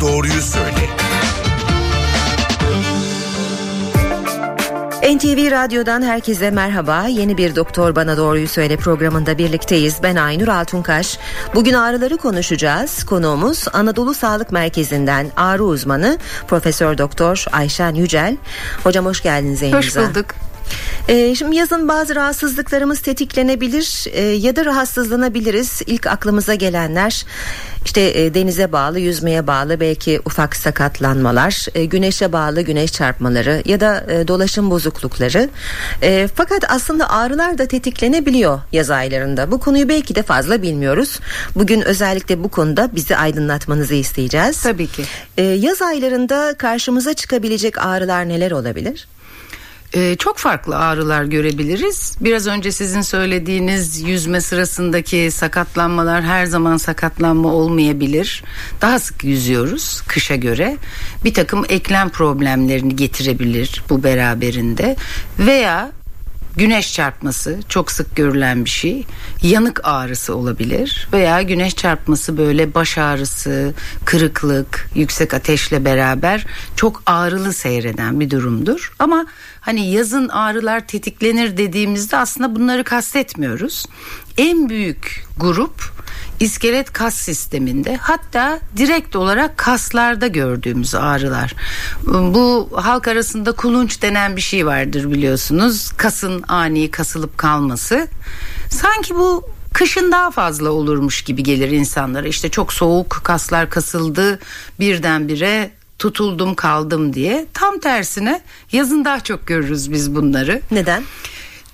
bana doğruyu söyle. NTV Radyo'dan herkese merhaba. Yeni bir Doktor Bana Doğruyu Söyle programında birlikteyiz. Ben Aynur Altunkaş. Bugün ağrıları konuşacağız. Konuğumuz Anadolu Sağlık Merkezi'nden ağrı uzmanı Profesör Doktor Ayşen Yücel. Hocam hoş geldiniz yayınımıza. Hoş bulduk. Ee, şimdi yazın bazı rahatsızlıklarımız tetiklenebilir e, ya da rahatsızlanabiliriz. İlk aklımıza gelenler işte e, denize bağlı, yüzmeye bağlı belki ufak sakatlanmalar, e, güneşe bağlı güneş çarpmaları ya da e, dolaşım bozuklukları. E, fakat aslında ağrılar da tetiklenebiliyor yaz aylarında. Bu konuyu belki de fazla bilmiyoruz. Bugün özellikle bu konuda bizi aydınlatmanızı isteyeceğiz. Tabii ki. E, yaz aylarında karşımıza çıkabilecek ağrılar neler olabilir? Ee, çok farklı ağrılar görebiliriz. Biraz önce sizin söylediğiniz yüzme sırasındaki sakatlanmalar her zaman sakatlanma olmayabilir. Daha sık yüzüyoruz kışa göre. Bir takım eklem problemlerini getirebilir bu beraberinde. Veya güneş çarpması çok sık görülen bir şey. Yanık ağrısı olabilir veya güneş çarpması böyle baş ağrısı, kırıklık, yüksek ateşle beraber çok ağrılı seyreden bir durumdur. Ama hani yazın ağrılar tetiklenir dediğimizde aslında bunları kastetmiyoruz. En büyük grup iskelet kas sisteminde hatta direkt olarak kaslarda gördüğümüz ağrılar. Bu halk arasında kulunç denen bir şey vardır biliyorsunuz. Kasın ani kasılıp kalması. Sanki bu kışın daha fazla olurmuş gibi gelir insanlara. İşte çok soğuk kaslar kasıldı birdenbire tutuldum kaldım diye. Tam tersine yazın daha çok görürüz biz bunları. Neden?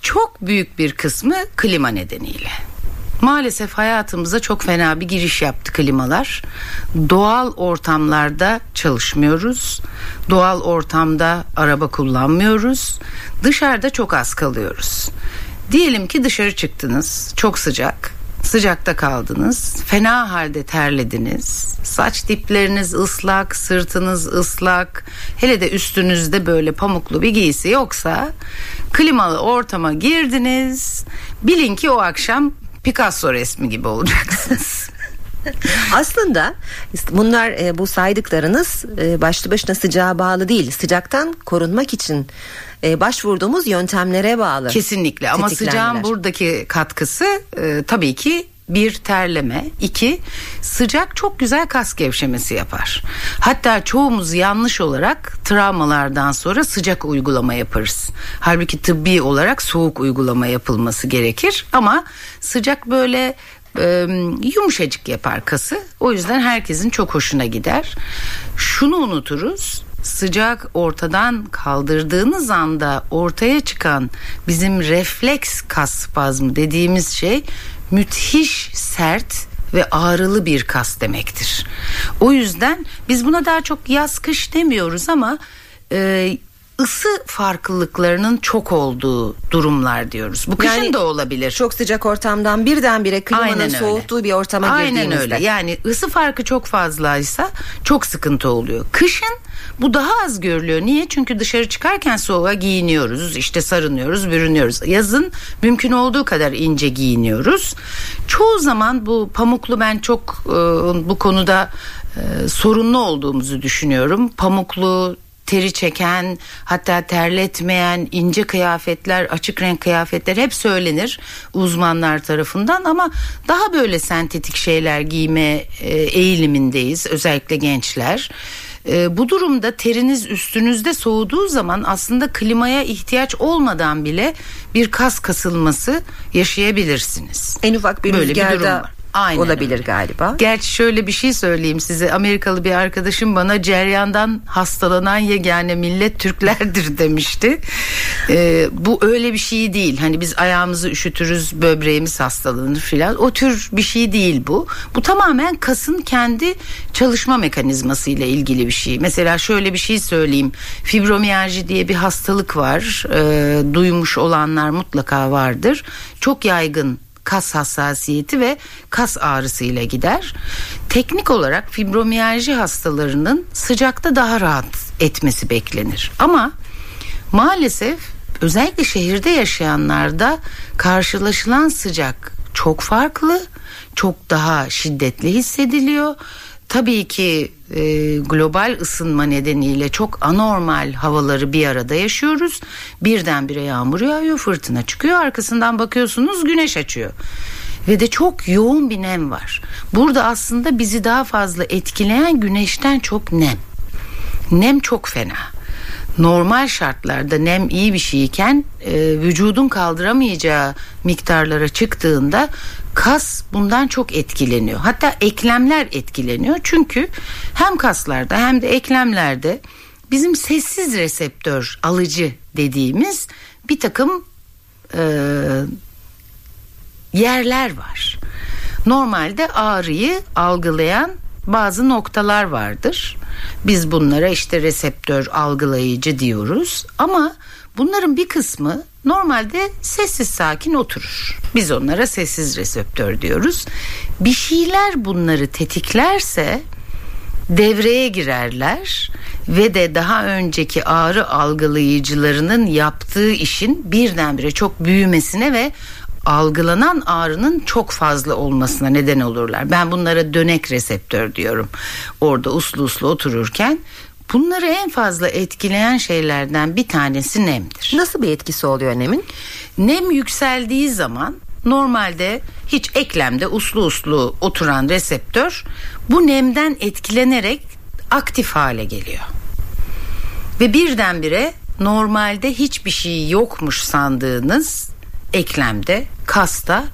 Çok büyük bir kısmı klima nedeniyle. Maalesef hayatımıza çok fena bir giriş yaptı klimalar. Doğal ortamlarda çalışmıyoruz. Doğal ortamda araba kullanmıyoruz. Dışarıda çok az kalıyoruz. Diyelim ki dışarı çıktınız. Çok sıcak. Sıcakta kaldınız. Fena halde terlediniz. Saç dipleriniz ıslak, sırtınız ıslak. Hele de üstünüzde böyle pamuklu bir giysi yoksa klimalı ortama girdiniz. Bilin ki o akşam Picasso resmi gibi olacaksınız. Aslında bunlar e, bu saydıklarınız e, başlı başına sıcağa bağlı değil. Sıcaktan korunmak için e, başvurduğumuz yöntemlere bağlı. Kesinlikle ama sıcağın buradaki katkısı e, tabii ki bir terleme, iki sıcak çok güzel kas gevşemesi yapar. Hatta çoğumuz yanlış olarak travmalardan sonra sıcak uygulama yaparız. Halbuki tıbbi olarak soğuk uygulama yapılması gerekir ama sıcak böyle e, yumuşacık yapar kası. O yüzden herkesin çok hoşuna gider. Şunu unuturuz sıcak ortadan kaldırdığınız anda ortaya çıkan bizim refleks kas spazmı dediğimiz şey müthiş sert ve ağrılı bir kas demektir. O yüzden biz buna daha çok yaz kış demiyoruz ama e, ısı farklılıklarının çok olduğu durumlar diyoruz. Bu kışın yani, da olabilir. Çok sıcak ortamdan birdenbire klimanın soğuttuğu bir ortama Aynen girdiğimizde. öyle. Yani ısı farkı çok fazlaysa çok sıkıntı oluyor. Kışın bu daha az görülüyor. Niye? Çünkü dışarı çıkarken soğuğa giyiniyoruz. işte sarınıyoruz, bürünüyoruz. Yazın mümkün olduğu kadar ince giyiniyoruz. Çoğu zaman bu pamuklu ben çok e, bu konuda e, sorunlu olduğumuzu düşünüyorum. Pamuklu teri çeken hatta terletmeyen ince kıyafetler açık renk kıyafetler hep söylenir uzmanlar tarafından ama daha böyle sentetik şeyler giyme e, eğilimindeyiz özellikle gençler. E, bu durumda teriniz üstünüzde soğuduğu zaman aslında klimaya ihtiyaç olmadan bile bir kas kasılması yaşayabilirsiniz. En ufak bir Böyle rüzgarda bir durum var. Aynen olabilir öyle. galiba. Gerçi şöyle bir şey söyleyeyim size. Amerikalı bir arkadaşım bana ceryandan hastalanan yegane millet Türklerdir demişti. Ee, bu öyle bir şey değil. Hani biz ayağımızı üşütürüz, böbreğimiz hastalanır filan. O tür bir şey değil bu. Bu tamamen kasın kendi çalışma mekanizması ile ilgili bir şey. Mesela şöyle bir şey söyleyeyim. Fibromiyalji diye bir hastalık var. Ee, duymuş olanlar mutlaka vardır. Çok yaygın kas hassasiyeti ve kas ağrısı ile gider. Teknik olarak fibromiyalji hastalarının sıcakta daha rahat etmesi beklenir. Ama maalesef özellikle şehirde yaşayanlarda karşılaşılan sıcak çok farklı, çok daha şiddetli hissediliyor. tabii ki e, global ısınma nedeniyle çok anormal havaları bir arada yaşıyoruz. Birdenbire yağmur yağıyor, fırtına çıkıyor. Arkasından bakıyorsunuz güneş açıyor. Ve de çok yoğun bir nem var. Burada aslında bizi daha fazla etkileyen güneşten çok nem. Nem çok fena normal şartlarda nem iyi bir şeyken e, vücudun kaldıramayacağı miktarlara çıktığında kas bundan çok etkileniyor. Hatta eklemler etkileniyor. Çünkü hem kaslarda hem de eklemlerde bizim sessiz reseptör alıcı dediğimiz bir takım e, yerler var. Normalde ağrıyı algılayan bazı noktalar vardır. Biz bunlara işte reseptör algılayıcı diyoruz ama bunların bir kısmı normalde sessiz sakin oturur. Biz onlara sessiz reseptör diyoruz. Bir şeyler bunları tetiklerse devreye girerler ve de daha önceki ağrı algılayıcılarının yaptığı işin birdenbire çok büyümesine ve algılanan ağrının çok fazla olmasına neden olurlar. Ben bunlara dönek reseptör diyorum. Orada uslu uslu otururken bunları en fazla etkileyen şeylerden bir tanesi nemdir. Nasıl bir etkisi oluyor nemin? Nem yükseldiği zaman normalde hiç eklemde uslu uslu oturan reseptör bu nemden etkilenerek aktif hale geliyor. Ve birdenbire normalde hiçbir şey yokmuş sandığınız eklemde, kasta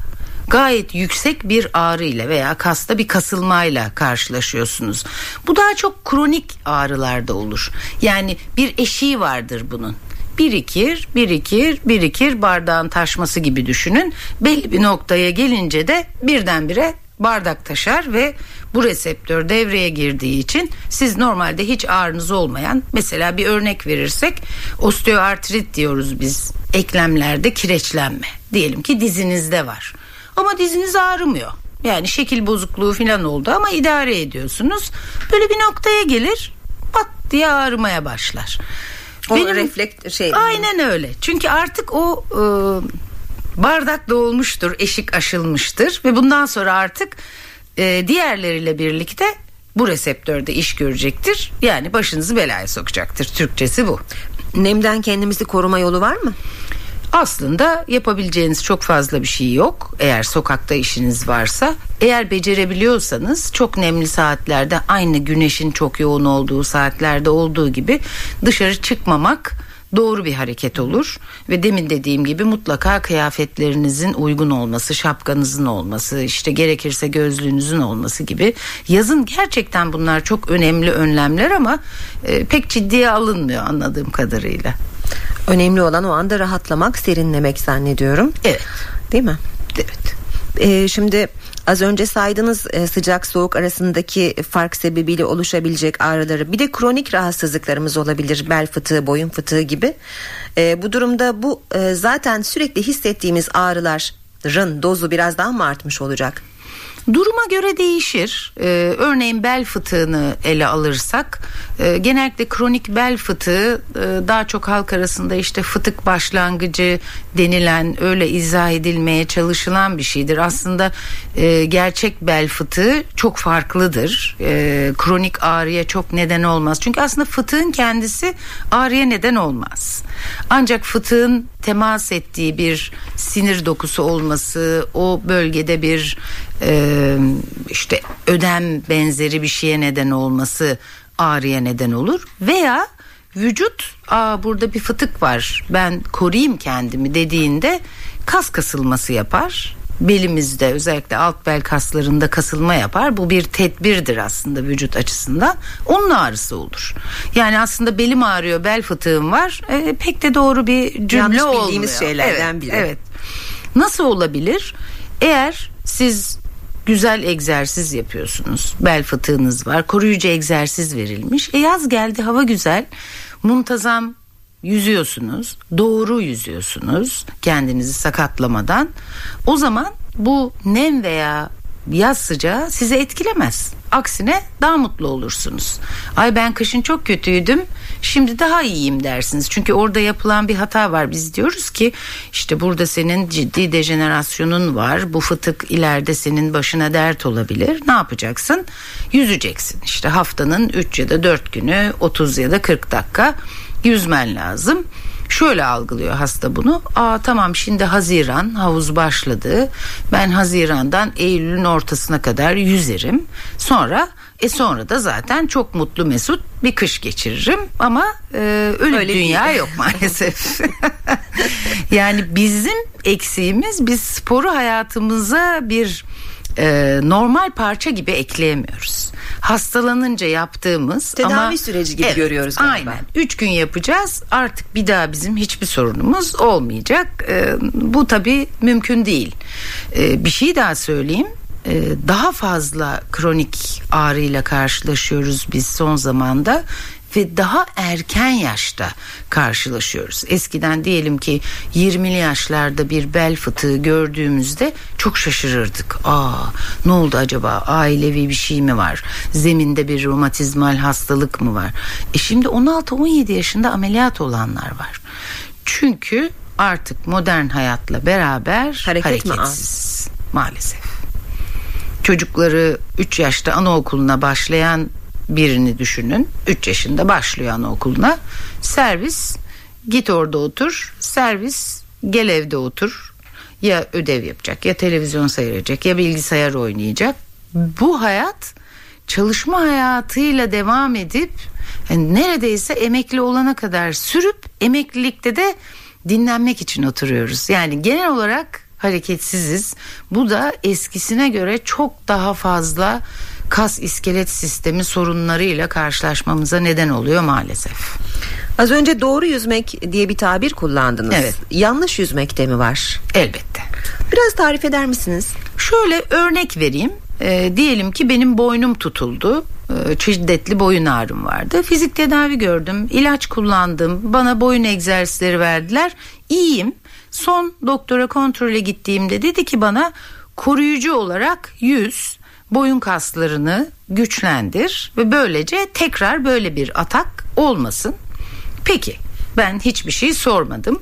gayet yüksek bir ağrı ile veya kasta bir kasılmayla karşılaşıyorsunuz. Bu daha çok kronik ağrılarda olur. Yani bir eşiği vardır bunun birikir, birikir, birikir bardağın taşması gibi düşünün. Belli bir noktaya gelince de birdenbire bardak taşar ve bu reseptör devreye girdiği için siz normalde hiç ağrınız olmayan mesela bir örnek verirsek osteoartrit diyoruz biz eklemlerde kireçlenme diyelim ki dizinizde var ama diziniz ağrımıyor yani şekil bozukluğu falan oldu ama idare ediyorsunuz böyle bir noktaya gelir pat diye ağrımaya başlar. O Benim, reflekt şey. Aynen öyle. Çünkü artık o e, bardak dolmuştur, eşik aşılmıştır ve bundan sonra artık e, diğerleriyle birlikte bu reseptörde iş görecektir. Yani başınızı belaya sokacaktır. Türkçesi bu. Nemden kendimizi koruma yolu var mı? Aslında yapabileceğiniz çok fazla bir şey yok. Eğer sokakta işiniz varsa, eğer becerebiliyorsanız çok nemli saatlerde aynı güneşin çok yoğun olduğu saatlerde olduğu gibi dışarı çıkmamak doğru bir hareket olur ve demin dediğim gibi mutlaka kıyafetlerinizin uygun olması, şapkanızın olması, işte gerekirse gözlüğünüzün olması gibi yazın gerçekten bunlar çok önemli önlemler ama e, pek ciddiye alınmıyor anladığım kadarıyla. Önemli olan o anda rahatlamak, serinlemek zannediyorum. Evet. Değil mi? Evet. Ee, şimdi az önce saydığınız e, sıcak soğuk arasındaki fark sebebiyle oluşabilecek ağrıları bir de kronik rahatsızlıklarımız olabilir bel fıtığı boyun fıtığı gibi e, bu durumda bu e, zaten sürekli hissettiğimiz ağrıların dozu biraz daha mı artmış olacak? Duruma göre değişir. Ee, örneğin bel fıtığını ele alırsak e, genellikle kronik bel fıtığı e, daha çok halk arasında işte fıtık başlangıcı denilen öyle izah edilmeye çalışılan bir şeydir. Aslında e, gerçek bel fıtığı çok farklıdır. E, kronik ağrıya çok neden olmaz. Çünkü aslında fıtığın kendisi ağrıya neden olmaz. Ancak fıtığın temas ettiği bir sinir dokusu olması, o bölgede bir e, işte ödem benzeri bir şeye neden olması ağrıya neden olur. Veya vücut aa burada bir fıtık var ben koruyayım kendimi dediğinde kas kasılması yapar belimizde özellikle alt bel kaslarında kasılma yapar. Bu bir tedbirdir aslında vücut açısından. Onun ağrısı olur. Yani aslında belim ağrıyor, bel fıtığım var. E, pek de doğru bir cümle Yanlış olmuyor. bildiğimiz şeylerden evet, biri. Evet. Nasıl olabilir? Eğer siz güzel egzersiz yapıyorsunuz. Bel fıtığınız var. Koruyucu egzersiz verilmiş. E yaz geldi, hava güzel. Muntazam yüzüyorsunuz, doğru yüzüyorsunuz kendinizi sakatlamadan. O zaman bu nem veya yaz sıcağı sizi etkilemez. Aksine daha mutlu olursunuz. Ay ben kışın çok kötüydüm. Şimdi daha iyiyim dersiniz. Çünkü orada yapılan bir hata var. Biz diyoruz ki işte burada senin ciddi dejenerasyonun var. Bu fıtık ileride senin başına dert olabilir. Ne yapacaksın? Yüzeceksin. İşte haftanın 3 ya da 4 günü 30 ya da 40 dakika yüzmen lazım. Şöyle algılıyor hasta bunu. Aa tamam şimdi Haziran havuz başladı. Ben Haziran'dan Eylül'ün ortasına kadar yüzerim. Sonra e sonra da zaten çok mutlu mesut bir kış geçiririm ama e, öyle, öyle dünya değil. yok maalesef. yani bizim eksiğimiz biz sporu hayatımıza bir e, normal parça gibi ekleyemiyoruz. Hastalanınca yaptığımız tedavi ama, süreci gibi evet, görüyoruz galiba. Aynen. Üç gün yapacağız. Artık bir daha bizim hiçbir sorunumuz olmayacak. E, bu tabii mümkün değil. E, bir şey daha söyleyeyim e, daha fazla kronik ağrıyla karşılaşıyoruz biz son zamanda ve daha erken yaşta karşılaşıyoruz. Eskiden diyelim ki 20'li yaşlarda bir bel fıtığı gördüğümüzde çok şaşırırdık. Aa ne oldu acaba? Ailevi bir şey mi var? Zeminde bir romatizmal hastalık mı var? E şimdi 16-17 yaşında ameliyat olanlar var. Çünkü artık modern hayatla beraber Hareket hareketsiz maalesef. Çocukları 3 yaşta anaokuluna başlayan birini düşünün. 3 yaşında başlıyor anaokuluna. Servis git orada otur. Servis gel evde otur. Ya ödev yapacak ya televizyon seyredecek ya bilgisayar oynayacak. Bu hayat çalışma hayatıyla devam edip yani neredeyse emekli olana kadar sürüp emeklilikte de dinlenmek için oturuyoruz. Yani genel olarak hareketsiziz. Bu da eskisine göre çok daha fazla kas iskelet sistemi sorunlarıyla karşılaşmamıza neden oluyor maalesef. Az önce doğru yüzmek diye bir tabir kullandınız. Evet. Yanlış yüzmekte mi var? Elbette. Biraz tarif eder misiniz? Şöyle örnek vereyim. E, diyelim ki benim boynum tutuldu. E, şiddetli boyun ağrım vardı. Fizik tedavi gördüm. ilaç kullandım. Bana boyun egzersizleri verdiler. İyiyim. Son doktora kontrole gittiğimde dedi ki bana koruyucu olarak yüz, boyun kaslarını güçlendir ve böylece tekrar böyle bir atak olmasın. Peki ben hiçbir şey sormadım.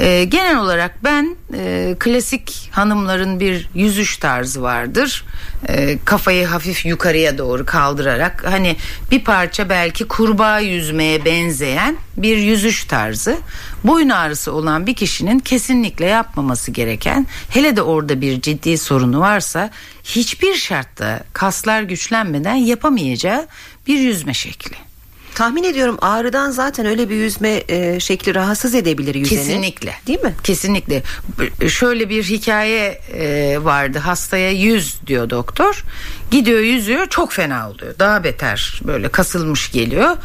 E, genel olarak ben e, klasik hanımların bir yüzüş tarzı vardır. E, kafayı hafif yukarıya doğru kaldırarak hani bir parça belki kurbağa yüzmeye benzeyen bir yüzüş tarzı. Boyun ağrısı olan bir kişinin kesinlikle yapmaması gereken hele de orada bir ciddi sorunu varsa hiçbir şartta kaslar güçlenmeden yapamayacağı bir yüzme şekli. Tahmin ediyorum ağrıdan zaten öyle bir yüzme e, şekli rahatsız edebilir yüzeni. Kesinlikle. Değil mi? Kesinlikle. Şöyle bir hikaye e, vardı. Hastaya yüz diyor doktor. Gidiyor yüzüyor çok fena oluyor. Daha beter böyle kasılmış geliyor.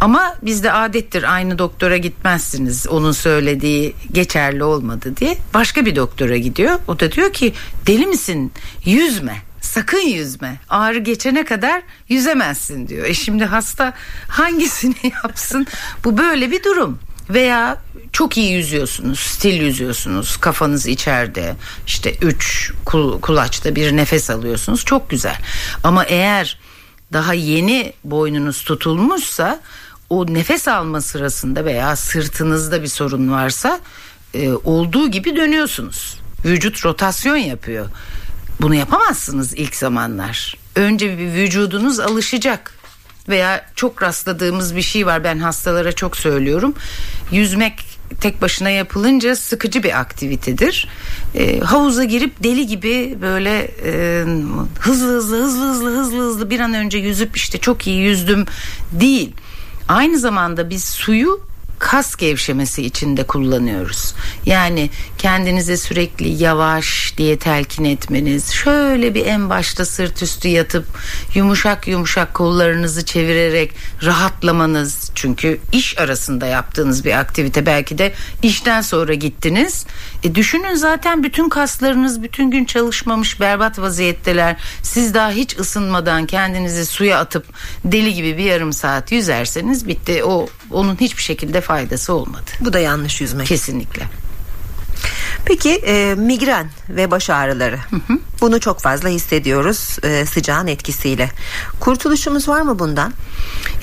Ama bizde adettir aynı doktora gitmezsiniz. Onun söylediği geçerli olmadı diye. Başka bir doktora gidiyor. O da diyor ki deli misin yüzme sakın yüzme. Ağrı geçene kadar yüzemezsin diyor. E şimdi hasta hangisini yapsın? Bu böyle bir durum. Veya çok iyi yüzüyorsunuz, stil yüzüyorsunuz, kafanız içeride, işte üç kul, kulaçta bir nefes alıyorsunuz, çok güzel. Ama eğer daha yeni boynunuz tutulmuşsa, o nefes alma sırasında veya sırtınızda bir sorun varsa, e, olduğu gibi dönüyorsunuz. Vücut rotasyon yapıyor. Bunu yapamazsınız ilk zamanlar. Önce bir vücudunuz alışacak veya çok rastladığımız bir şey var ben hastalara çok söylüyorum. Yüzmek tek başına yapılınca sıkıcı bir aktivitedir. E, havuza girip deli gibi böyle e, hızlı hızlı hızlı hızlı hızlı hızlı bir an önce yüzüp işte çok iyi yüzdüm değil. Aynı zamanda biz suyu kas gevşemesi için de kullanıyoruz. Yani kendinize sürekli yavaş diye telkin etmeniz, şöyle bir en başta sırt üstü yatıp yumuşak yumuşak kollarınızı çevirerek rahatlamanız. Çünkü iş arasında yaptığınız bir aktivite belki de işten sonra gittiniz. E düşünün zaten bütün kaslarınız bütün gün çalışmamış berbat vaziyetteler. Siz daha hiç ısınmadan kendinizi suya atıp deli gibi bir yarım saat yüzerseniz bitti. O onun hiçbir şekilde faydası olmadı. Bu da yanlış yüzmek. Kesinlikle. Peki e, migren ve baş ağrıları. Hı hı. Bunu çok fazla hissediyoruz e, sıcağın etkisiyle. Kurtuluşumuz var mı bundan?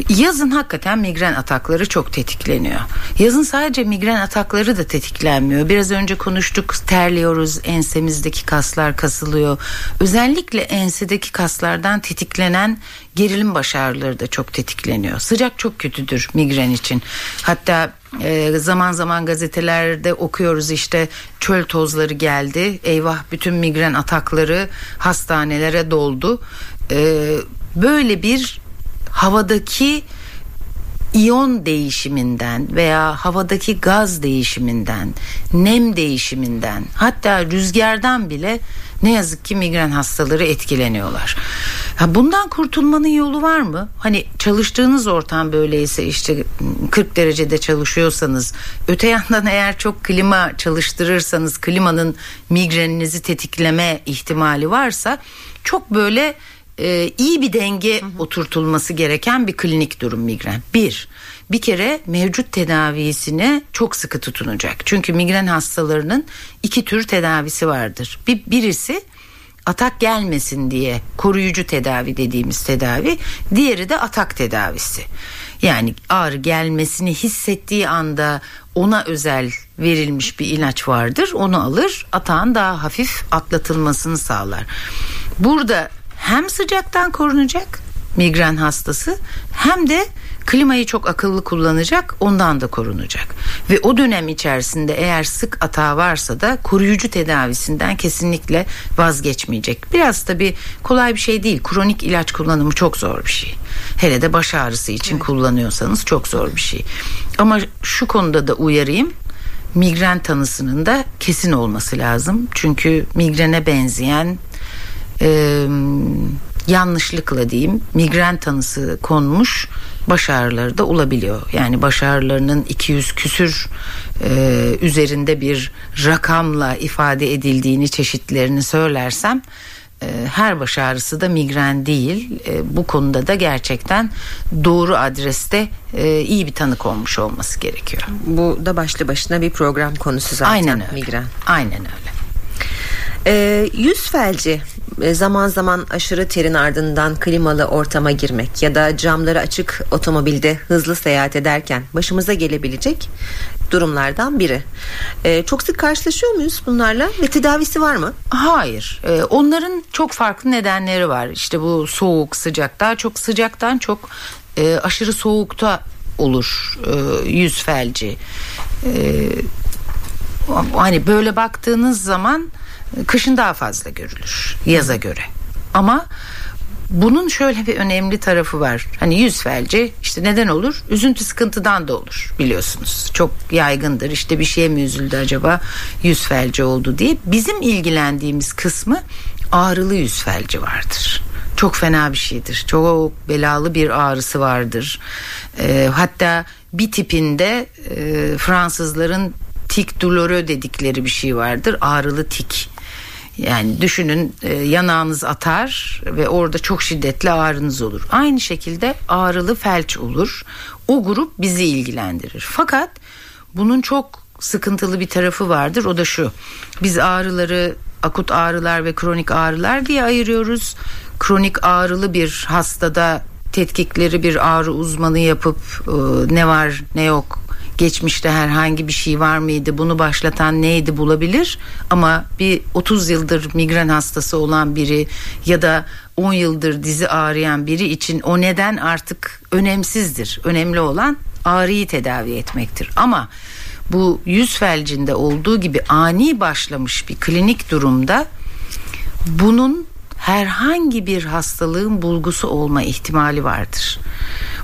Yazın hakikaten migren atakları çok tetikleniyor. Yazın sadece migren atakları da tetiklenmiyor. Biraz önce konuştuk terliyoruz, ensemizdeki kaslar kasılıyor. Özellikle ensedeki kaslardan tetiklenen gerilim baş ağrıları da çok tetikleniyor. Sıcak çok kötüdür migren için. Hatta e, zaman zaman gazetelerde okuyoruz işte çöl tozları geldi. Eyvah bütün migren atakları hastanelere doldu. E, böyle bir havadaki iyon değişiminden veya havadaki gaz değişiminden, nem değişiminden, hatta rüzgardan bile ne yazık ki migren hastaları etkileniyorlar. Ha bundan kurtulmanın yolu var mı? Hani çalıştığınız ortam böyleyse işte 40 derecede çalışıyorsanız öte yandan eğer çok klima çalıştırırsanız klimanın migreninizi tetikleme ihtimali varsa çok böyle e, iyi bir denge hı hı. oturtulması gereken bir klinik durum migren. Bir, bir kere mevcut tedavisine çok sıkı tutunacak. Çünkü migren hastalarının iki tür tedavisi vardır. Bir, birisi atak gelmesin diye koruyucu tedavi dediğimiz tedavi. Diğeri de atak tedavisi. Yani ağrı gelmesini hissettiği anda ona özel verilmiş bir ilaç vardır. Onu alır, atağın daha hafif atlatılmasını sağlar. Burada hem sıcaktan korunacak migren hastası hem de klimayı çok akıllı kullanacak ondan da korunacak. Ve o dönem içerisinde eğer sık atağı varsa da koruyucu tedavisinden kesinlikle vazgeçmeyecek. Biraz tabi kolay bir şey değil. Kronik ilaç kullanımı çok zor bir şey. Hele de baş ağrısı için evet. kullanıyorsanız çok zor bir şey. Ama şu konuda da uyarayım migren tanısının da kesin olması lazım. Çünkü migrene benzeyen e, yanlışlıkla diyeyim migren tanısı konmuş baş ağrıları da olabiliyor. Yani baş ağrılarının 200 küsür e, üzerinde bir rakamla ifade edildiğini çeşitlerini söylersem e, her baş ağrısı da migren değil. E, bu konuda da gerçekten doğru adreste e, iyi bir tanı konmuş olması gerekiyor. Bu da başlı başına bir program konusu zaten Aynen öyle. migren. Aynen öyle. E, yüz felci zaman zaman aşırı terin ardından klimalı ortama girmek ya da camları açık otomobilde hızlı seyahat ederken başımıza gelebilecek durumlardan biri. Ee, çok sık karşılaşıyor muyuz bunlarla ve tedavisi var mı? Hayır. Ee, onların çok farklı nedenleri var. İşte bu soğuk, sıcak. Daha çok sıcaktan çok e, aşırı soğukta olur e, yüz felci. E, hani böyle baktığınız zaman kışın daha fazla görülür yaza göre. Ama bunun şöyle bir önemli tarafı var. Hani yüz felci işte neden olur? Üzüntü sıkıntıdan da olur biliyorsunuz. Çok yaygındır. İşte bir şeye mi üzüldü acaba? Yüz felci oldu diye. Bizim ilgilendiğimiz kısmı ağrılı yüz felci vardır. Çok fena bir şeydir. Çok belalı bir ağrısı vardır. E, hatta bir tipinde e, Fransızların tik douloureux dedikleri bir şey vardır. Ağrılı tik. Yani düşünün e, yanağınız atar ve orada çok şiddetli ağrınız olur. Aynı şekilde ağrılı felç olur. O grup bizi ilgilendirir. Fakat bunun çok sıkıntılı bir tarafı vardır. O da şu. Biz ağrıları akut ağrılar ve kronik ağrılar diye ayırıyoruz. Kronik ağrılı bir hastada tetkikleri bir ağrı uzmanı yapıp e, ne var ne yok geçmişte herhangi bir şey var mıydı bunu başlatan neydi bulabilir ama bir 30 yıldır migren hastası olan biri ya da 10 yıldır dizi ağrıyan biri için o neden artık önemsizdir. Önemli olan ağrıyı tedavi etmektir. Ama bu yüz felcinde olduğu gibi ani başlamış bir klinik durumda bunun herhangi bir hastalığın bulgusu olma ihtimali vardır.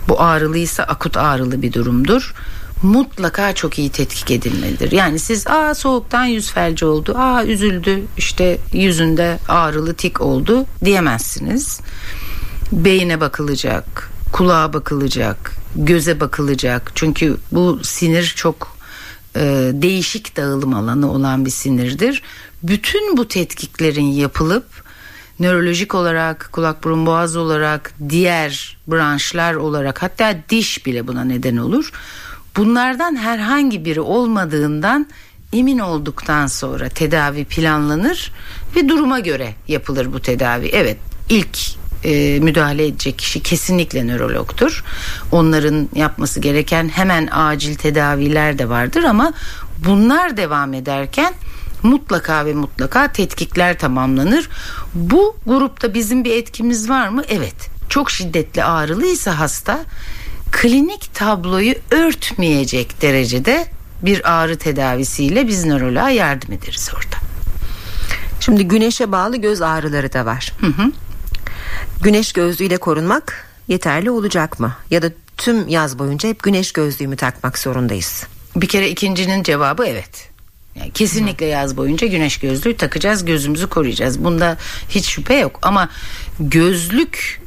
Bu ağrılıysa akut ağrılı bir durumdur mutlaka çok iyi tetkik edilmelidir. Yani siz aa soğuktan yüz felci oldu, aa üzüldü işte yüzünde ağrılı tik oldu diyemezsiniz. Beyine bakılacak, kulağa bakılacak, göze bakılacak. Çünkü bu sinir çok e, değişik dağılım alanı olan bir sinirdir. Bütün bu tetkiklerin yapılıp nörolojik olarak, kulak burun boğaz olarak, diğer branşlar olarak hatta diş bile buna neden olur bunlardan herhangi biri olmadığından emin olduktan sonra tedavi planlanır ve duruma göre yapılır bu tedavi. Evet ilk e, müdahale edecek kişi kesinlikle nörologtur. Onların yapması gereken hemen acil tedaviler de vardır ama bunlar devam ederken mutlaka ve mutlaka tetkikler tamamlanır. Bu grupta bizim bir etkimiz var mı? Evet. Çok şiddetli ağrılıysa hasta klinik tabloyu örtmeyecek derecede bir ağrı tedavisiyle biz nöroloğa yardım ederiz orada. Şimdi güneşe bağlı göz ağrıları da var. Hı hı. Güneş gözlüğüyle korunmak yeterli olacak mı? Ya da tüm yaz boyunca hep güneş gözlüğü mü takmak zorundayız? Bir kere ikincinin cevabı evet. Yani kesinlikle yaz boyunca güneş gözlüğü takacağız, gözümüzü koruyacağız. Bunda hiç şüphe yok ama gözlük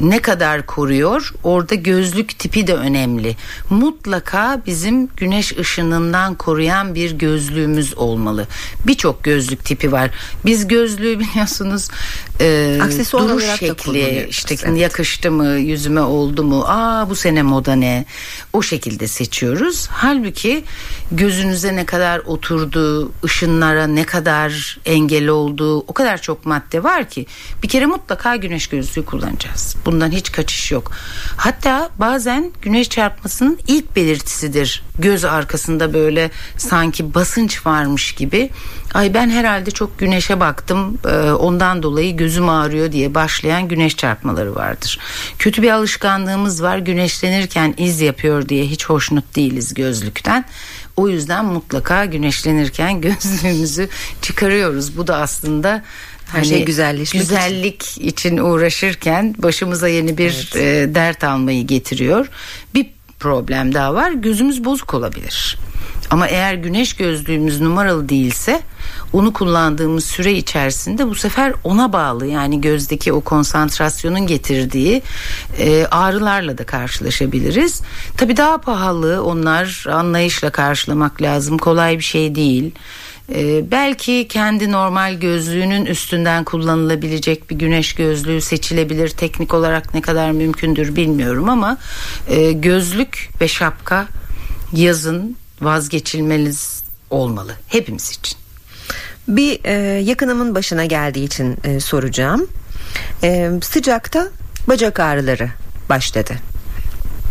ne kadar koruyor? Orada gözlük tipi de önemli. Mutlaka bizim güneş ışınından koruyan bir gözlüğümüz olmalı. Birçok gözlük tipi var. Biz gözlüğü biliyorsunuz e, Aksesuar duruş şekli işte evet. yakıştı mı yüzüme oldu mu aa bu sene moda ne o şekilde seçiyoruz. Halbuki gözünüze ne kadar oturdu ışınlara ne kadar engel olduğu o kadar çok madde var ki bir kere mutlaka güneş gözlüğü kullanacağız. Bundan hiç kaçış yok. Hatta bazen güneş çarpmasının ilk belirtisidir. Göz arkasında böyle sanki basınç varmış gibi. Ay ben herhalde çok güneşe baktım. Ee, ondan dolayı gözüm ağrıyor diye başlayan güneş çarpmaları vardır. Kötü bir alışkanlığımız var. Güneşlenirken iz yapıyor diye hiç hoşnut değiliz gözlükten. O yüzden mutlaka güneşlenirken gözlüğümüzü çıkarıyoruz. Bu da aslında her şey hani şey güzelleşmek güzellik için. için uğraşırken başımıza yeni bir evet. e, dert almayı getiriyor. Bir problem daha var. Gözümüz bozuk olabilir. Ama eğer güneş gözlüğümüz numaralı değilse onu kullandığımız süre içerisinde bu sefer ona bağlı yani gözdeki o konsantrasyonun getirdiği e, ağrılarla da karşılaşabiliriz. Tabii daha pahalı onlar anlayışla karşılamak lazım kolay bir şey değil. Ee, belki kendi normal gözlüğünün üstünden kullanılabilecek bir güneş gözlüğü seçilebilir. Teknik olarak ne kadar mümkündür bilmiyorum ama e, gözlük ve şapka yazın vazgeçilmeniz olmalı hepimiz için. Bir e, yakınımın başına geldiği için e, soracağım. E, sıcakta bacak ağrıları başladı.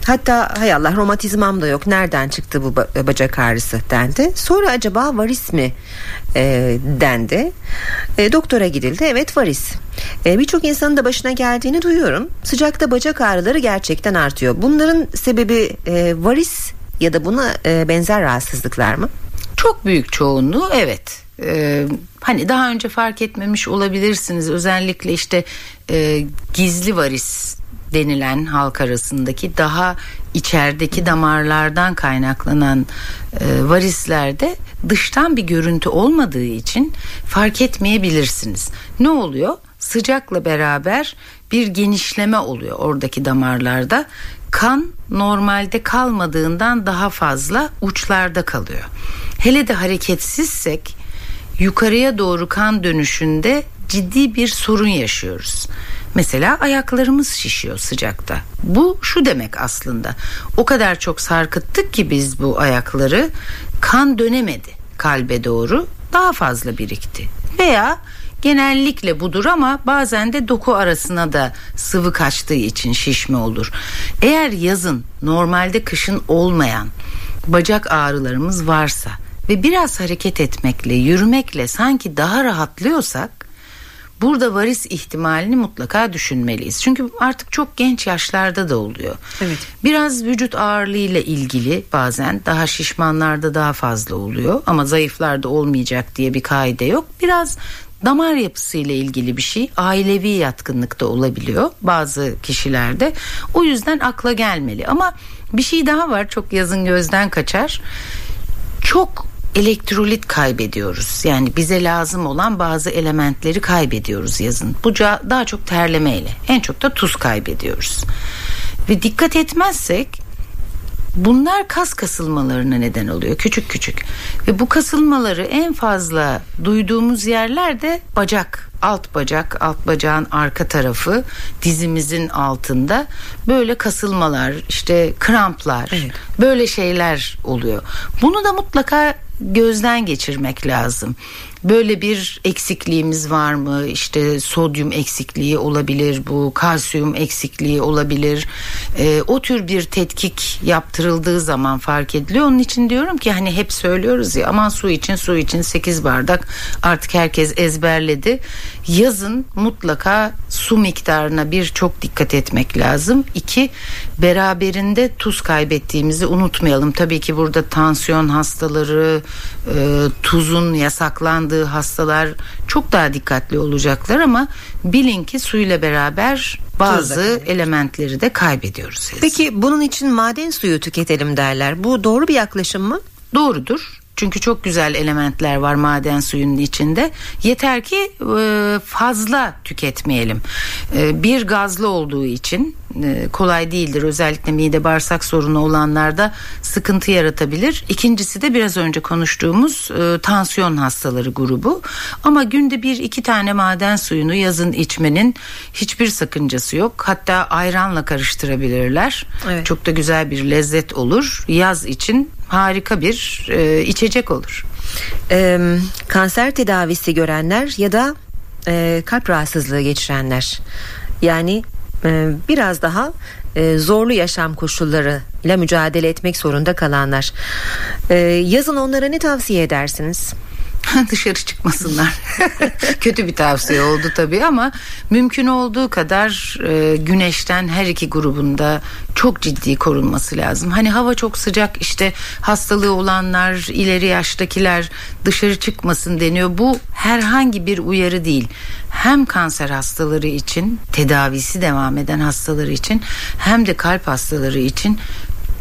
Hatta hay Allah romatizmam da yok nereden çıktı bu bacak ağrısı dendi. Sonra acaba varis mi e, dendi. E, doktora gidildi evet varis. E, Birçok insanın da başına geldiğini duyuyorum. Sıcakta bacak ağrıları gerçekten artıyor. Bunların sebebi e, varis ya da buna e, benzer rahatsızlıklar mı? Çok büyük çoğunluğu evet. Ee, hani daha önce fark etmemiş olabilirsiniz özellikle işte e, gizli varis denilen halk arasındaki daha içerideki damarlardan kaynaklanan e, varislerde dıştan bir görüntü olmadığı için fark etmeyebilirsiniz. Ne oluyor? Sıcakla beraber bir genişleme oluyor oradaki damarlarda. Kan normalde kalmadığından daha fazla uçlarda kalıyor. Hele de hareketsizsek yukarıya doğru kan dönüşünde ciddi bir sorun yaşıyoruz. Mesela ayaklarımız şişiyor sıcakta. Bu şu demek aslında. O kadar çok sarkıttık ki biz bu ayakları kan dönemedi kalbe doğru daha fazla birikti. Veya genellikle budur ama bazen de doku arasına da sıvı kaçtığı için şişme olur. Eğer yazın normalde kışın olmayan bacak ağrılarımız varsa ve biraz hareket etmekle, yürümekle sanki daha rahatlıyorsak burada varis ihtimalini mutlaka düşünmeliyiz. Çünkü artık çok genç yaşlarda da oluyor. Evet. Biraz vücut ağırlığı ile ilgili bazen daha şişmanlarda daha fazla oluyor ama zayıflarda olmayacak diye bir kaide yok. Biraz damar yapısı ile ilgili bir şey ailevi yatkınlıkta olabiliyor bazı kişilerde. O yüzden akla gelmeli ama bir şey daha var çok yazın gözden kaçar. Çok elektrolit kaybediyoruz. Yani bize lazım olan bazı elementleri kaybediyoruz yazın. Bu daha çok terlemeyle. En çok da tuz kaybediyoruz. Ve dikkat etmezsek bunlar kas kasılmalarına neden oluyor küçük küçük. Ve bu kasılmaları en fazla duyduğumuz yerler de bacak alt bacak, alt bacağın arka tarafı, dizimizin altında böyle kasılmalar, işte kramplar, evet. böyle şeyler oluyor. Bunu da mutlaka gözden geçirmek lazım. Böyle bir eksikliğimiz var mı? İşte sodyum eksikliği olabilir bu, kalsiyum eksikliği olabilir. E, o tür bir tetkik yaptırıldığı zaman fark ediliyor. Onun için diyorum ki hani hep söylüyoruz ya aman su için su için 8 bardak artık herkes ezberledi. Yazın mutlaka su miktarına bir çok dikkat etmek lazım. İki beraberinde tuz kaybettiğimizi unutmayalım. Tabii ki burada tansiyon hastaları, e, tuzun yasaklandığı hastalar çok daha dikkatli olacaklar ama bilin ki suyla beraber bazı elementleri de kaybediyoruz. Peki bunun için maden suyu tüketelim derler. Bu doğru bir yaklaşım mı? Doğrudur. Çünkü çok güzel elementler var maden suyunun içinde. Yeter ki e, fazla tüketmeyelim. E, bir gazlı olduğu için e, kolay değildir. Özellikle mide bağırsak sorunu olanlarda sıkıntı yaratabilir. İkincisi de biraz önce konuştuğumuz tansiyon hastaları grubu. Ama günde bir iki tane maden suyunu yazın içmenin hiçbir sakıncası yok. Hatta ayranla karıştırabilirler. Evet. Çok da güzel bir lezzet olur. Yaz için harika bir e, içecek olur. E, kanser tedavisi görenler ya da e, kalp rahatsızlığı geçirenler yani e, biraz daha e, zorlu yaşam koşulları ile mücadele etmek zorunda kalanlar. E, yazın onlara ne tavsiye edersiniz? dışarı çıkmasınlar. Kötü bir tavsiye oldu tabii ama mümkün olduğu kadar e, güneşten her iki grubunda çok ciddi korunması lazım. Hani hava çok sıcak işte hastalığı olanlar, ileri yaştakiler dışarı çıkmasın deniyor. Bu herhangi bir uyarı değil. Hem kanser hastaları için, tedavisi devam eden hastaları için hem de kalp hastaları için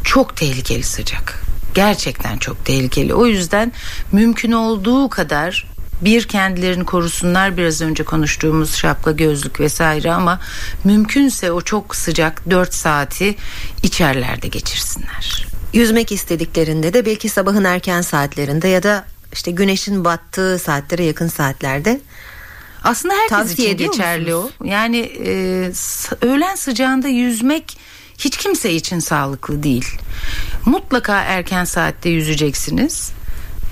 çok tehlikeli sıcak gerçekten çok tehlikeli. O yüzden mümkün olduğu kadar bir kendilerini korusunlar biraz önce konuştuğumuz şapka gözlük vesaire ama mümkünse o çok sıcak 4 saati içerlerde geçirsinler. Yüzmek istediklerinde de belki sabahın erken saatlerinde ya da işte güneşin battığı saatlere yakın saatlerde aslında herkes Tavsiye için geçerli musunuz? o. Yani e, öğlen sıcağında yüzmek hiç kimse için sağlıklı değil. Mutlaka erken saatte yüzeceksiniz.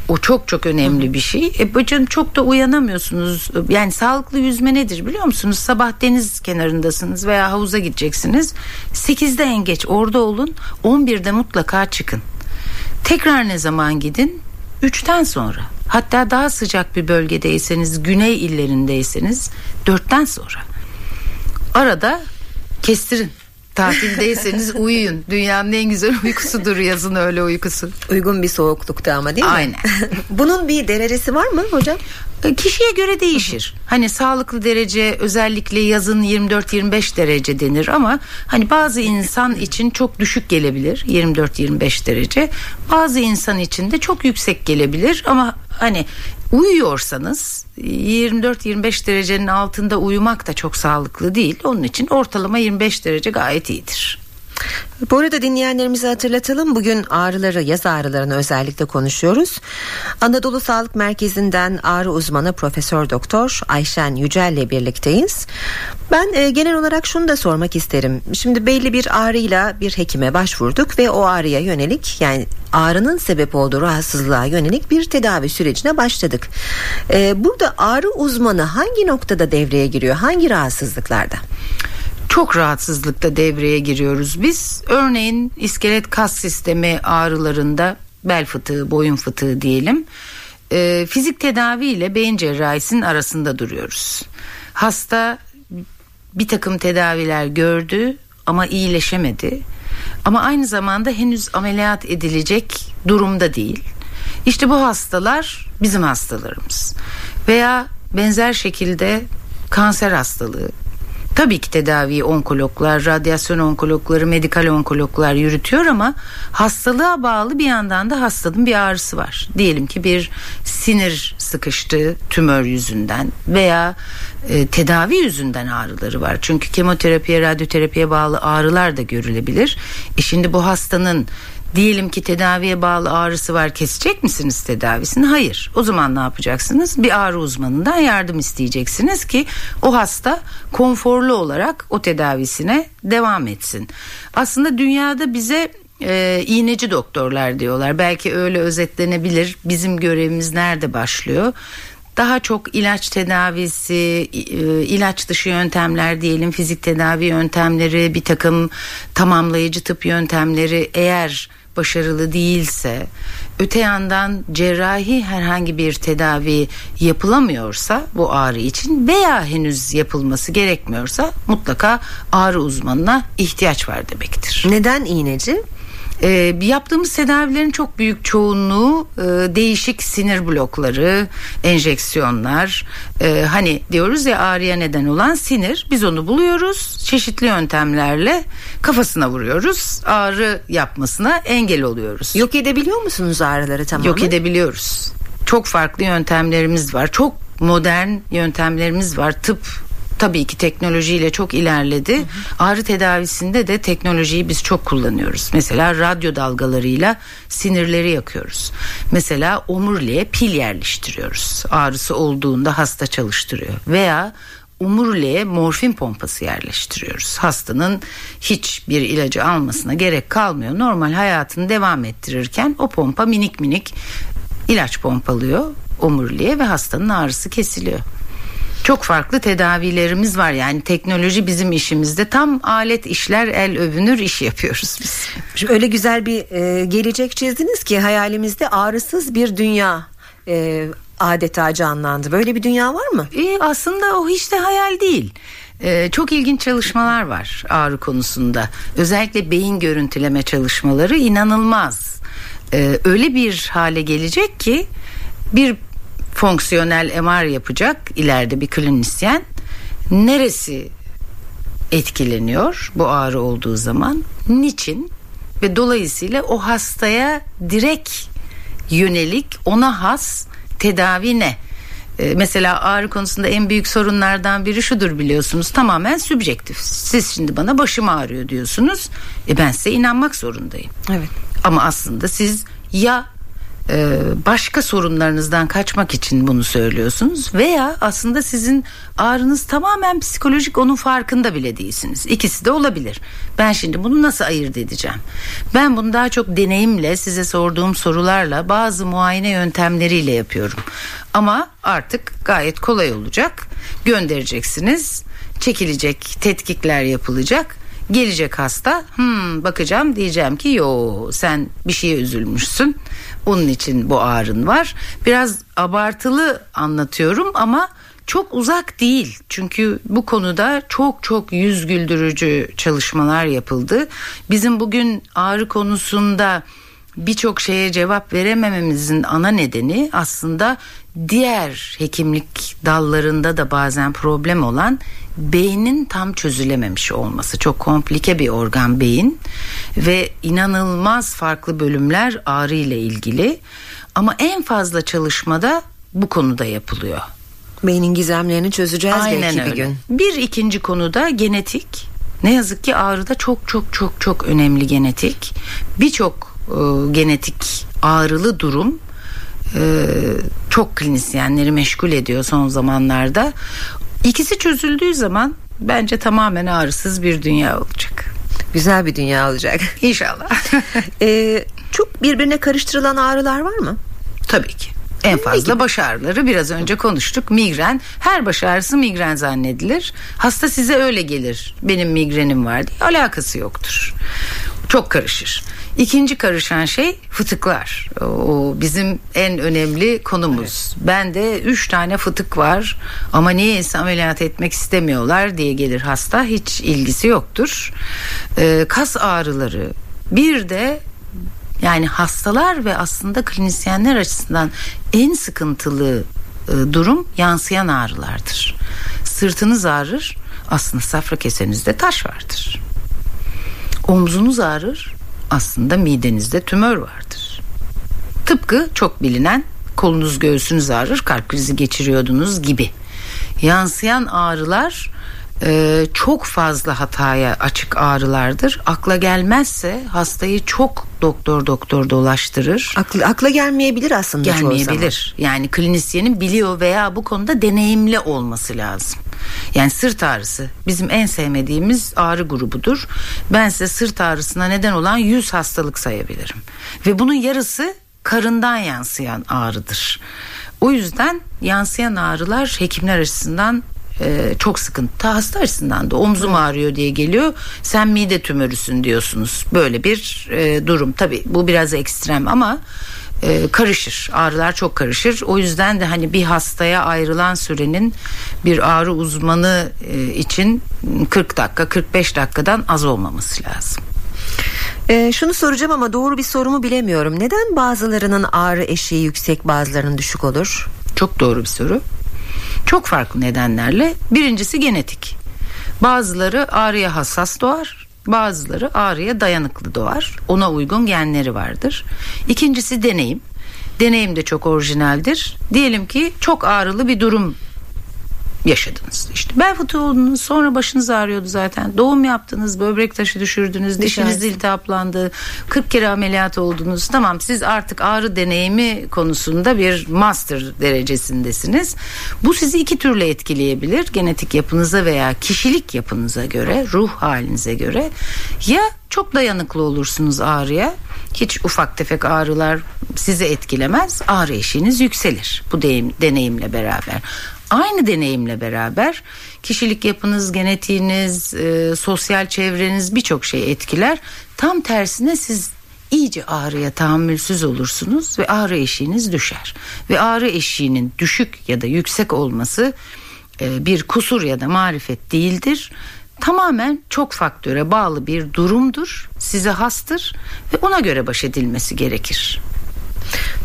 O çok çok önemli bir şey. E bacım çok da uyanamıyorsunuz. Yani sağlıklı yüzme nedir biliyor musunuz? Sabah deniz kenarındasınız veya havuza gideceksiniz. 8'de en geç orada olun. 11'de mutlaka çıkın. Tekrar ne zaman gidin? 3'ten sonra. Hatta daha sıcak bir bölgedeyseniz, güney illerindeyseniz 4'ten sonra. Arada kestirin. Tatildeyseniz uyuyun. Dünyanın en güzel uykusudur yazın öyle uykusu. Uygun bir soğuklukta ama değil mi? Aynen. Bunun bir derecesi var mı hocam? E, kişiye göre değişir. Hani sağlıklı derece özellikle yazın 24-25 derece denir ama hani bazı insan için çok düşük gelebilir 24-25 derece. Bazı insan için de çok yüksek gelebilir ama hani uyuyorsanız 24-25 derecenin altında uyumak da çok sağlıklı değil. Onun için ortalama 25 derece gayet iyidir. Bu arada dinleyenlerimize hatırlatalım. Bugün ağrıları, yaz ağrılarını özellikle konuşuyoruz. Anadolu Sağlık Merkezi'nden ağrı uzmanı Profesör Doktor Ayşen Yücel ile birlikteyiz. Ben e, genel olarak şunu da sormak isterim. Şimdi belli bir ağrıyla bir hekime başvurduk ve o ağrıya yönelik yani ağrının sebep olduğu rahatsızlığa yönelik bir tedavi sürecine başladık. E, burada ağrı uzmanı hangi noktada devreye giriyor? Hangi rahatsızlıklarda? Çok rahatsızlıkta devreye giriyoruz biz. Örneğin iskelet kas sistemi ağrılarında bel fıtığı, boyun fıtığı diyelim. E, fizik tedavi ile beyin cerrahisinin arasında duruyoruz. Hasta bir takım tedaviler gördü ama iyileşemedi. Ama aynı zamanda henüz ameliyat edilecek durumda değil. İşte bu hastalar bizim hastalarımız. Veya benzer şekilde kanser hastalığı, Tabii ki tedaviyi onkologlar, radyasyon onkologları, medikal onkologlar yürütüyor ama hastalığa bağlı bir yandan da hastanın bir ağrısı var. Diyelim ki bir sinir sıkıştı tümör yüzünden veya e, tedavi yüzünden ağrıları var. Çünkü kemoterapiye, radyoterapiye bağlı ağrılar da görülebilir. E şimdi bu hastanın Diyelim ki tedaviye bağlı ağrısı var kesecek misiniz tedavisini? Hayır. O zaman ne yapacaksınız? Bir ağrı uzmanından yardım isteyeceksiniz ki o hasta konforlu olarak o tedavisine devam etsin. Aslında dünyada bize e, iğneci doktorlar diyorlar. Belki öyle özetlenebilir. Bizim görevimiz nerede başlıyor? Daha çok ilaç tedavisi, e, ilaç dışı yöntemler diyelim, fizik tedavi yöntemleri, bir takım tamamlayıcı tıp yöntemleri eğer başarılı değilse, öte yandan cerrahi herhangi bir tedavi yapılamıyorsa bu ağrı için veya henüz yapılması gerekmiyorsa mutlaka ağrı uzmanına ihtiyaç var demektir. Neden iğneci? E, yaptığımız tedavilerin çok büyük çoğunluğu e, değişik sinir blokları, enjeksiyonlar. E, hani diyoruz ya ağrıya neden olan sinir. Biz onu buluyoruz. Çeşitli yöntemlerle kafasına vuruyoruz. Ağrı yapmasına engel oluyoruz. Yok edebiliyor musunuz ağrıları tamamen? Yok edebiliyoruz. Çok farklı yöntemlerimiz var. Çok modern yöntemlerimiz var. Tıp tabii ki teknolojiyle çok ilerledi. Hı hı. Ağrı tedavisinde de teknolojiyi biz çok kullanıyoruz. Mesela radyo dalgalarıyla sinirleri yakıyoruz. Mesela omuriliğe pil yerleştiriyoruz. Ağrısı olduğunda hasta çalıştırıyor. Veya omuriliğe morfin pompası yerleştiriyoruz. Hastanın hiçbir ilacı almasına gerek kalmıyor. Normal hayatını devam ettirirken o pompa minik minik ilaç pompalıyor omuriliğe ve hastanın ağrısı kesiliyor. Çok farklı tedavilerimiz var yani teknoloji bizim işimizde tam alet işler el övünür iş yapıyoruz biz. Şimdi öyle güzel bir e, gelecek çizdiniz ki hayalimizde ağrısız bir dünya e, adeta canlandı. Böyle bir dünya var mı? E, aslında o hiç de hayal değil. Ee, çok ilginç çalışmalar var ağrı konusunda. Özellikle beyin görüntüleme çalışmaları inanılmaz. Ee, öyle bir hale gelecek ki bir fonksiyonel MR yapacak ileride bir klinisyen neresi etkileniyor bu ağrı olduğu zaman niçin ve dolayısıyla o hastaya direkt yönelik ona has tedavi ne? Ee, mesela ağrı konusunda en büyük sorunlardan biri şudur biliyorsunuz tamamen sübjektif. Siz şimdi bana başım ağrıyor diyorsunuz. E ben size inanmak zorundayım. Evet. Ama aslında siz ya e, başka sorunlarınızdan kaçmak için bunu söylüyorsunuz veya aslında sizin ağrınız tamamen psikolojik onun farkında bile değilsiniz. İkisi de olabilir. Ben şimdi bunu nasıl ayırt edeceğim? Ben bunu daha çok deneyimle size sorduğum sorularla bazı muayene yöntemleriyle yapıyorum. Ama artık gayet kolay olacak. Göndereceksiniz. Çekilecek, tetkikler yapılacak Gelecek hasta hmm, bakacağım diyeceğim ki yo sen bir şeye üzülmüşsün. Onun için bu ağrın var. Biraz abartılı anlatıyorum ama çok uzak değil. Çünkü bu konuda çok çok yüz güldürücü çalışmalar yapıldı. Bizim bugün ağrı konusunda birçok şeye cevap veremememizin ana nedeni aslında diğer hekimlik dallarında da bazen problem olan beynin tam çözülememiş olması. Çok komplike bir organ beyin ve inanılmaz farklı bölümler ağrı ile ilgili. Ama en fazla çalışmada bu konuda yapılıyor. Beynin gizemlerini çözeceğiz Aynen belki öyle. bir gün. Bir ikinci konuda genetik. Ne yazık ki ağrıda çok çok çok çok önemli genetik. Birçok e, genetik ağrılı durum e, çok klinisyenleri meşgul ediyor son zamanlarda. İkisi çözüldüğü zaman bence tamamen ağrısız bir dünya olacak. Güzel bir dünya olacak. İnşallah. ee, çok birbirine karıştırılan ağrılar var mı? Tabii ki. En fazla baş ağrıları biraz önce konuştuk. Migren. Her baş ağrısı migren zannedilir. Hasta size öyle gelir. Benim migrenim var diye. Alakası yoktur. Çok karışır. İkinci karışan şey fıtıklar. O bizim en önemli konumuz. Evet. Ben de üç tane fıtık var ama niyeyse ameliyat etmek istemiyorlar diye gelir hasta. Hiç ilgisi yoktur. Ee, kas ağrıları. Bir de yani hastalar ve aslında klinisyenler açısından en sıkıntılı e, durum yansıyan ağrılardır. Sırtınız ağrır aslında safra kesenizde taş vardır. Omzunuz ağrır aslında midenizde tümör vardır. Tıpkı çok bilinen kolunuz göğsünüz ağrır kalp krizi geçiriyordunuz gibi. Yansıyan ağrılar e, çok fazla hataya açık ağrılardır. Akla gelmezse hastayı çok doktor doktor dolaştırır. Akla, akla gelmeyebilir aslında Gelmeyebilir. Yani klinisyenin biliyor veya bu konuda deneyimli olması lazım. Yani sırt ağrısı bizim en sevmediğimiz ağrı grubudur. Ben size sırt ağrısına neden olan 100 hastalık sayabilirim. Ve bunun yarısı karından yansıyan ağrıdır. O yüzden yansıyan ağrılar hekimler açısından e, çok sıkıntı. Hasta açısından da omzum ağrıyor diye geliyor. Sen mide tümörüsün diyorsunuz. Böyle bir e, durum. Tabi bu biraz ekstrem ama e, karışır. Ağrılar çok karışır. O yüzden de hani bir hastaya ayrılan sürenin bir ağrı uzmanı e, için 40 dakika 45 dakikadan az olmaması lazım. E, şunu soracağım ama doğru bir sorumu bilemiyorum. Neden bazılarının ağrı eşiği yüksek bazılarının düşük olur? Çok doğru bir soru. Çok farklı nedenlerle. Birincisi genetik. Bazıları ağrıya hassas doğar, bazıları ağrıya dayanıklı doğar. Ona uygun genleri vardır. İkincisi deneyim. Deneyim de çok orijinaldir. Diyelim ki çok ağrılı bir durum yaşadınız. İşte bel fıtığı oldunuz sonra başınız ağrıyordu zaten. Doğum yaptınız, böbrek taşı düşürdünüz, dişiniz iltihaplandı, 40 kere ameliyat oldunuz. Tamam siz artık ağrı deneyimi konusunda bir master derecesindesiniz. Bu sizi iki türlü etkileyebilir. Genetik yapınıza veya kişilik yapınıza göre, ruh halinize göre. Ya çok dayanıklı olursunuz ağrıya. Hiç ufak tefek ağrılar sizi etkilemez. Ağrı eşiğiniz yükselir bu deneyimle beraber. Aynı deneyimle beraber kişilik yapınız, genetiğiniz, e, sosyal çevreniz birçok şey etkiler. Tam tersine siz iyice ağrıya tahammülsüz olursunuz ve ağrı eşiğiniz düşer. Ve ağrı eşiğinin düşük ya da yüksek olması e, bir kusur ya da marifet değildir. Tamamen çok faktöre bağlı bir durumdur. Size hastır ve ona göre baş edilmesi gerekir.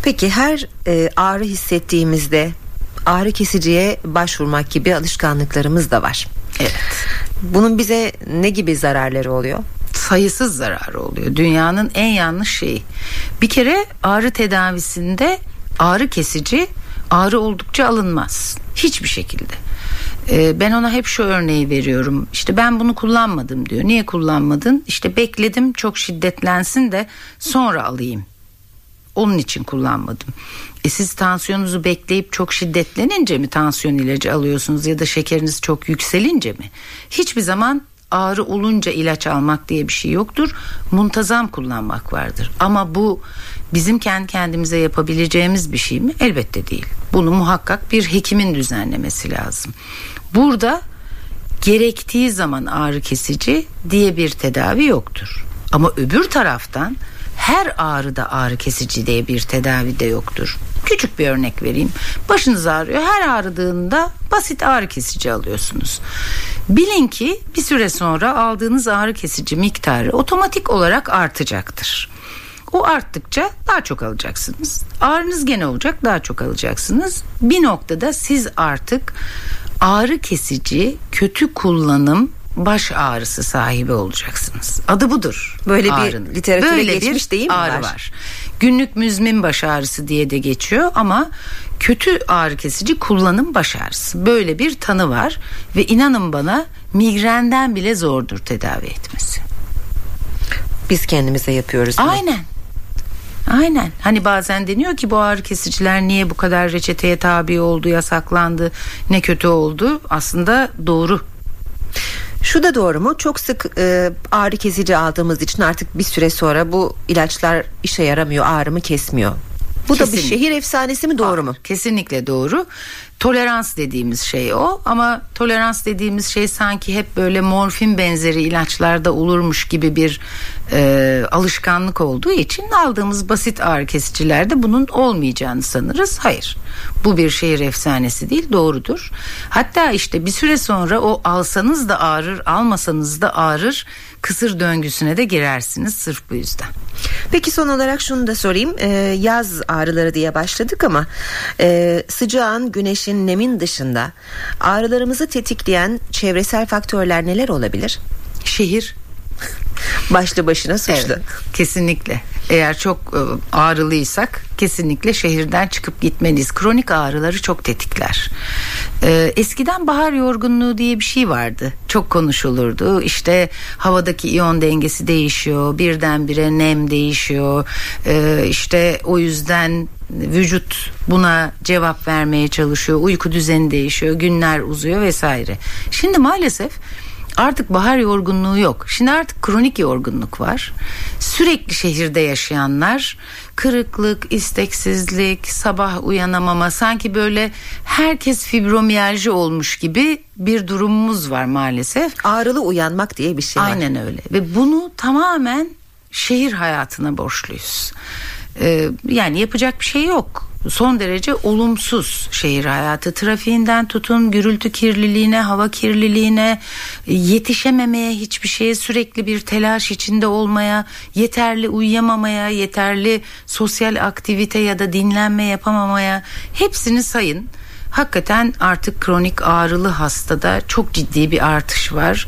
Peki her e, ağrı hissettiğimizde ağrı kesiciye başvurmak gibi alışkanlıklarımız da var. Evet. Bunun bize ne gibi zararları oluyor? Sayısız zararı oluyor. Dünyanın en yanlış şeyi. Bir kere ağrı tedavisinde ağrı kesici ağrı oldukça alınmaz. Hiçbir şekilde. Ee, ben ona hep şu örneği veriyorum. İşte ben bunu kullanmadım diyor. Niye kullanmadın? İşte bekledim çok şiddetlensin de sonra alayım. Onun için kullanmadım. E siz tansiyonunuzu bekleyip çok şiddetlenince mi tansiyon ilacı alıyorsunuz ya da şekeriniz çok yükselince mi? Hiçbir zaman ağrı olunca ilaç almak diye bir şey yoktur. Muntazam kullanmak vardır. Ama bu bizim kendi kendimize yapabileceğimiz bir şey mi? Elbette değil. Bunu muhakkak bir hekimin düzenlemesi lazım. Burada gerektiği zaman ağrı kesici diye bir tedavi yoktur. Ama öbür taraftan her ağrıda ağrı kesici diye bir tedavi de yoktur. Küçük bir örnek vereyim. Başınız ağrıyor. Her ağrıdığında basit ağrı kesici alıyorsunuz. Bilin ki bir süre sonra aldığınız ağrı kesici miktarı otomatik olarak artacaktır. O arttıkça daha çok alacaksınız. Ağrınız gene olacak daha çok alacaksınız. Bir noktada siz artık ağrı kesici kötü kullanım baş ağrısı sahibi olacaksınız. Adı budur. Böyle ağrının. bir literatüre Böyle geçmiş bir değil mi ağrı var? var. Günlük müzmin baş ağrısı diye de geçiyor ama kötü ağrı kesici kullanım baş ağrısı. Böyle bir tanı var ve inanın bana migrenden bile zordur tedavi etmesi. Biz kendimize yapıyoruz. Aynen. Aynen. Hani bazen deniyor ki bu ağrı kesiciler niye bu kadar reçeteye tabi oldu, yasaklandı, ne kötü oldu. Aslında doğru. Şu da doğru mu? Çok sık e, ağrı kesici aldığımız için artık bir süre sonra bu ilaçlar işe yaramıyor, ağrımı kesmiyor. Bu Kesinlikle. da bir şehir efsanesi mi doğru mu? Kesinlikle doğru. Tolerans dediğimiz şey o ama tolerans dediğimiz şey sanki hep böyle morfin benzeri ilaçlarda olurmuş gibi bir e, alışkanlık olduğu için aldığımız basit ağrı kesicilerde bunun olmayacağını sanırız. Hayır bu bir şehir efsanesi değil doğrudur. Hatta işte bir süre sonra o alsanız da ağrır almasanız da ağrır kısır döngüsüne de girersiniz sırf bu yüzden. Peki son olarak şunu da sorayım. Ee, yaz ağrıları diye başladık ama e, sıcağın, güneşin, nemin dışında ağrılarımızı tetikleyen çevresel faktörler neler olabilir? Şehir başlı başına suçlu. Evet, kesinlikle. Eğer çok e, ağrılıysak kesinlikle şehirden çıkıp gitmeliyiz. Kronik ağrıları çok tetikler. Ee, eskiden bahar yorgunluğu diye bir şey vardı. Çok konuşulurdu. İşte havadaki iyon dengesi değişiyor. Birdenbire nem değişiyor. Ee, işte o yüzden vücut buna cevap vermeye çalışıyor. Uyku düzeni değişiyor, günler uzuyor vesaire. Şimdi maalesef artık bahar yorgunluğu yok. Şimdi artık kronik yorgunluk var. Sürekli şehirde yaşayanlar kırıklık, isteksizlik, sabah uyanamama sanki böyle herkes fibromiyalji olmuş gibi bir durumumuz var maalesef. Ağrılı uyanmak diye bir şey var. Aynen öyle ve bunu tamamen şehir hayatına borçluyuz. Ee, yani yapacak bir şey yok. Son derece olumsuz şehir hayatı. Trafiğinden tutun gürültü kirliliğine, hava kirliliğine, yetişememeye, hiçbir şeye sürekli bir telaş içinde olmaya, yeterli uyuyamamaya, yeterli sosyal aktivite ya da dinlenme yapamamaya hepsini sayın. Hakikaten artık kronik ağrılı hastada çok ciddi bir artış var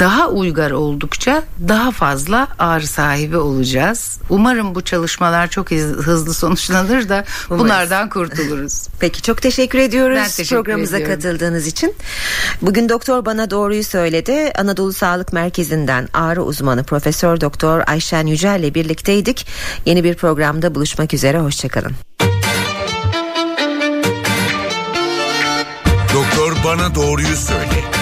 daha uygar oldukça daha fazla ağrı sahibi olacağız. Umarım bu çalışmalar çok hızlı sonuçlanır da Umarız. bunlardan kurtuluruz. Peki çok teşekkür ediyoruz ben teşekkür programımıza ediyorum. katıldığınız için. Bugün doktor bana doğruyu söyledi. Anadolu Sağlık Merkezi'nden ağrı uzmanı Profesör Doktor Ayşen Yücel ile birlikteydik. Yeni bir programda buluşmak üzere hoşçakalın. Doktor bana doğruyu söyle.